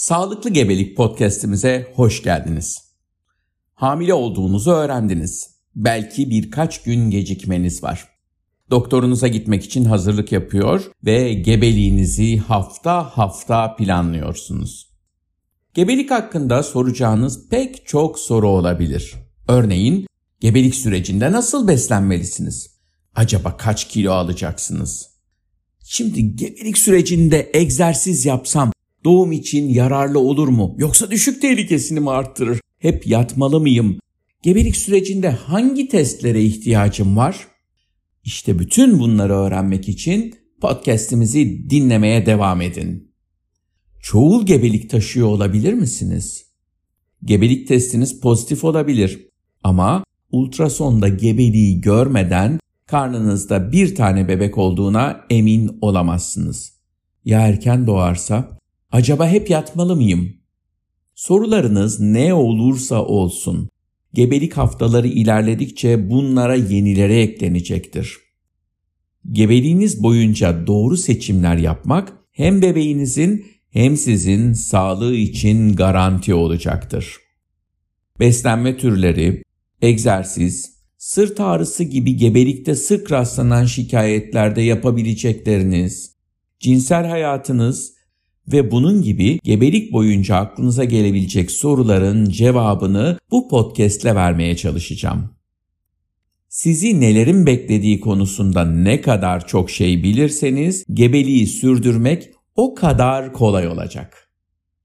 Sağlıklı Gebelik podcast'imize hoş geldiniz. Hamile olduğunuzu öğrendiniz. Belki birkaç gün gecikmeniz var. Doktorunuza gitmek için hazırlık yapıyor ve gebeliğinizi hafta hafta planlıyorsunuz. Gebelik hakkında soracağınız pek çok soru olabilir. Örneğin, gebelik sürecinde nasıl beslenmelisiniz? Acaba kaç kilo alacaksınız? Şimdi gebelik sürecinde egzersiz yapsam doğum için yararlı olur mu? Yoksa düşük tehlikesini mi arttırır? Hep yatmalı mıyım? Gebelik sürecinde hangi testlere ihtiyacım var? İşte bütün bunları öğrenmek için podcast'imizi dinlemeye devam edin. Çoğul gebelik taşıyor olabilir misiniz? Gebelik testiniz pozitif olabilir ama ultrasonda gebeliği görmeden karnınızda bir tane bebek olduğuna emin olamazsınız. Ya erken doğarsa? Acaba hep yatmalı mıyım? Sorularınız ne olursa olsun, gebelik haftaları ilerledikçe bunlara yenileri eklenecektir. Gebeliğiniz boyunca doğru seçimler yapmak hem bebeğinizin hem sizin sağlığı için garanti olacaktır. Beslenme türleri, egzersiz, sırt ağrısı gibi gebelikte sık rastlanan şikayetlerde yapabilecekleriniz, cinsel hayatınız ve bunun gibi gebelik boyunca aklınıza gelebilecek soruların cevabını bu podcastle vermeye çalışacağım. Sizi nelerin beklediği konusunda ne kadar çok şey bilirseniz gebeliği sürdürmek o kadar kolay olacak.